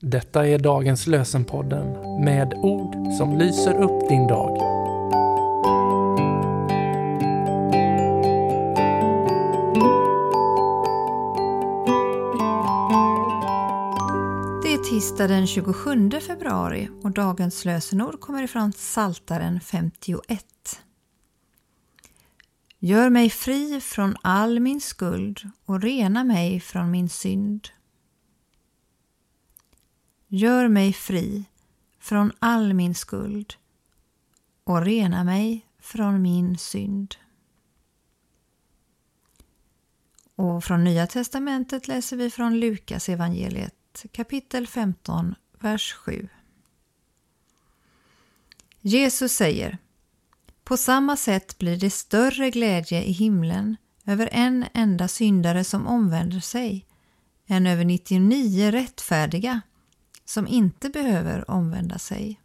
Detta är dagens lösenpodden med ord som lyser upp din dag. Det är tisdag den 27 februari och dagens lösenord kommer ifrån Saltaren 51. Gör mig fri från all min skuld och rena mig från min synd. Gör mig fri från all min skuld och rena mig från min synd. Och från Nya testamentet läser vi från Lukas evangeliet kapitel 15, vers 7. Jesus säger På samma sätt blir det större glädje i himlen över en enda syndare som omvänder sig än över 99 rättfärdiga som inte behöver omvända sig.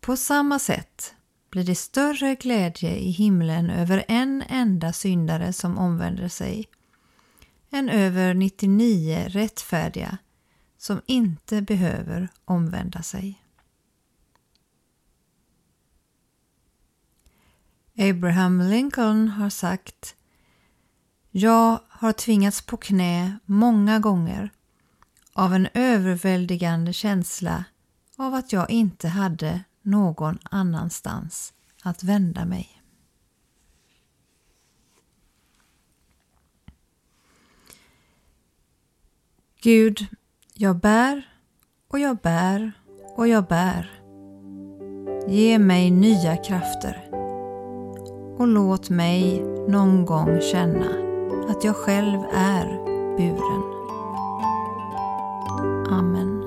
På samma sätt blir det större glädje i himlen över en enda syndare som omvänder sig än över 99 rättfärdiga som inte behöver omvända sig. Abraham Lincoln har sagt jag har tvingats på knä många gånger av en överväldigande känsla av att jag inte hade någon annanstans att vända mig. Gud, jag bär och jag bär och jag bär. Ge mig nya krafter och låt mig någon gång känna att jag själv är buren. Amen.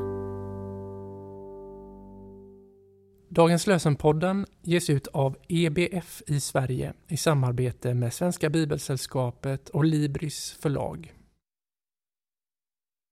Dagens lösenpodden ges ut av EBF i Sverige i samarbete med Svenska Bibelsällskapet och Libris förlag.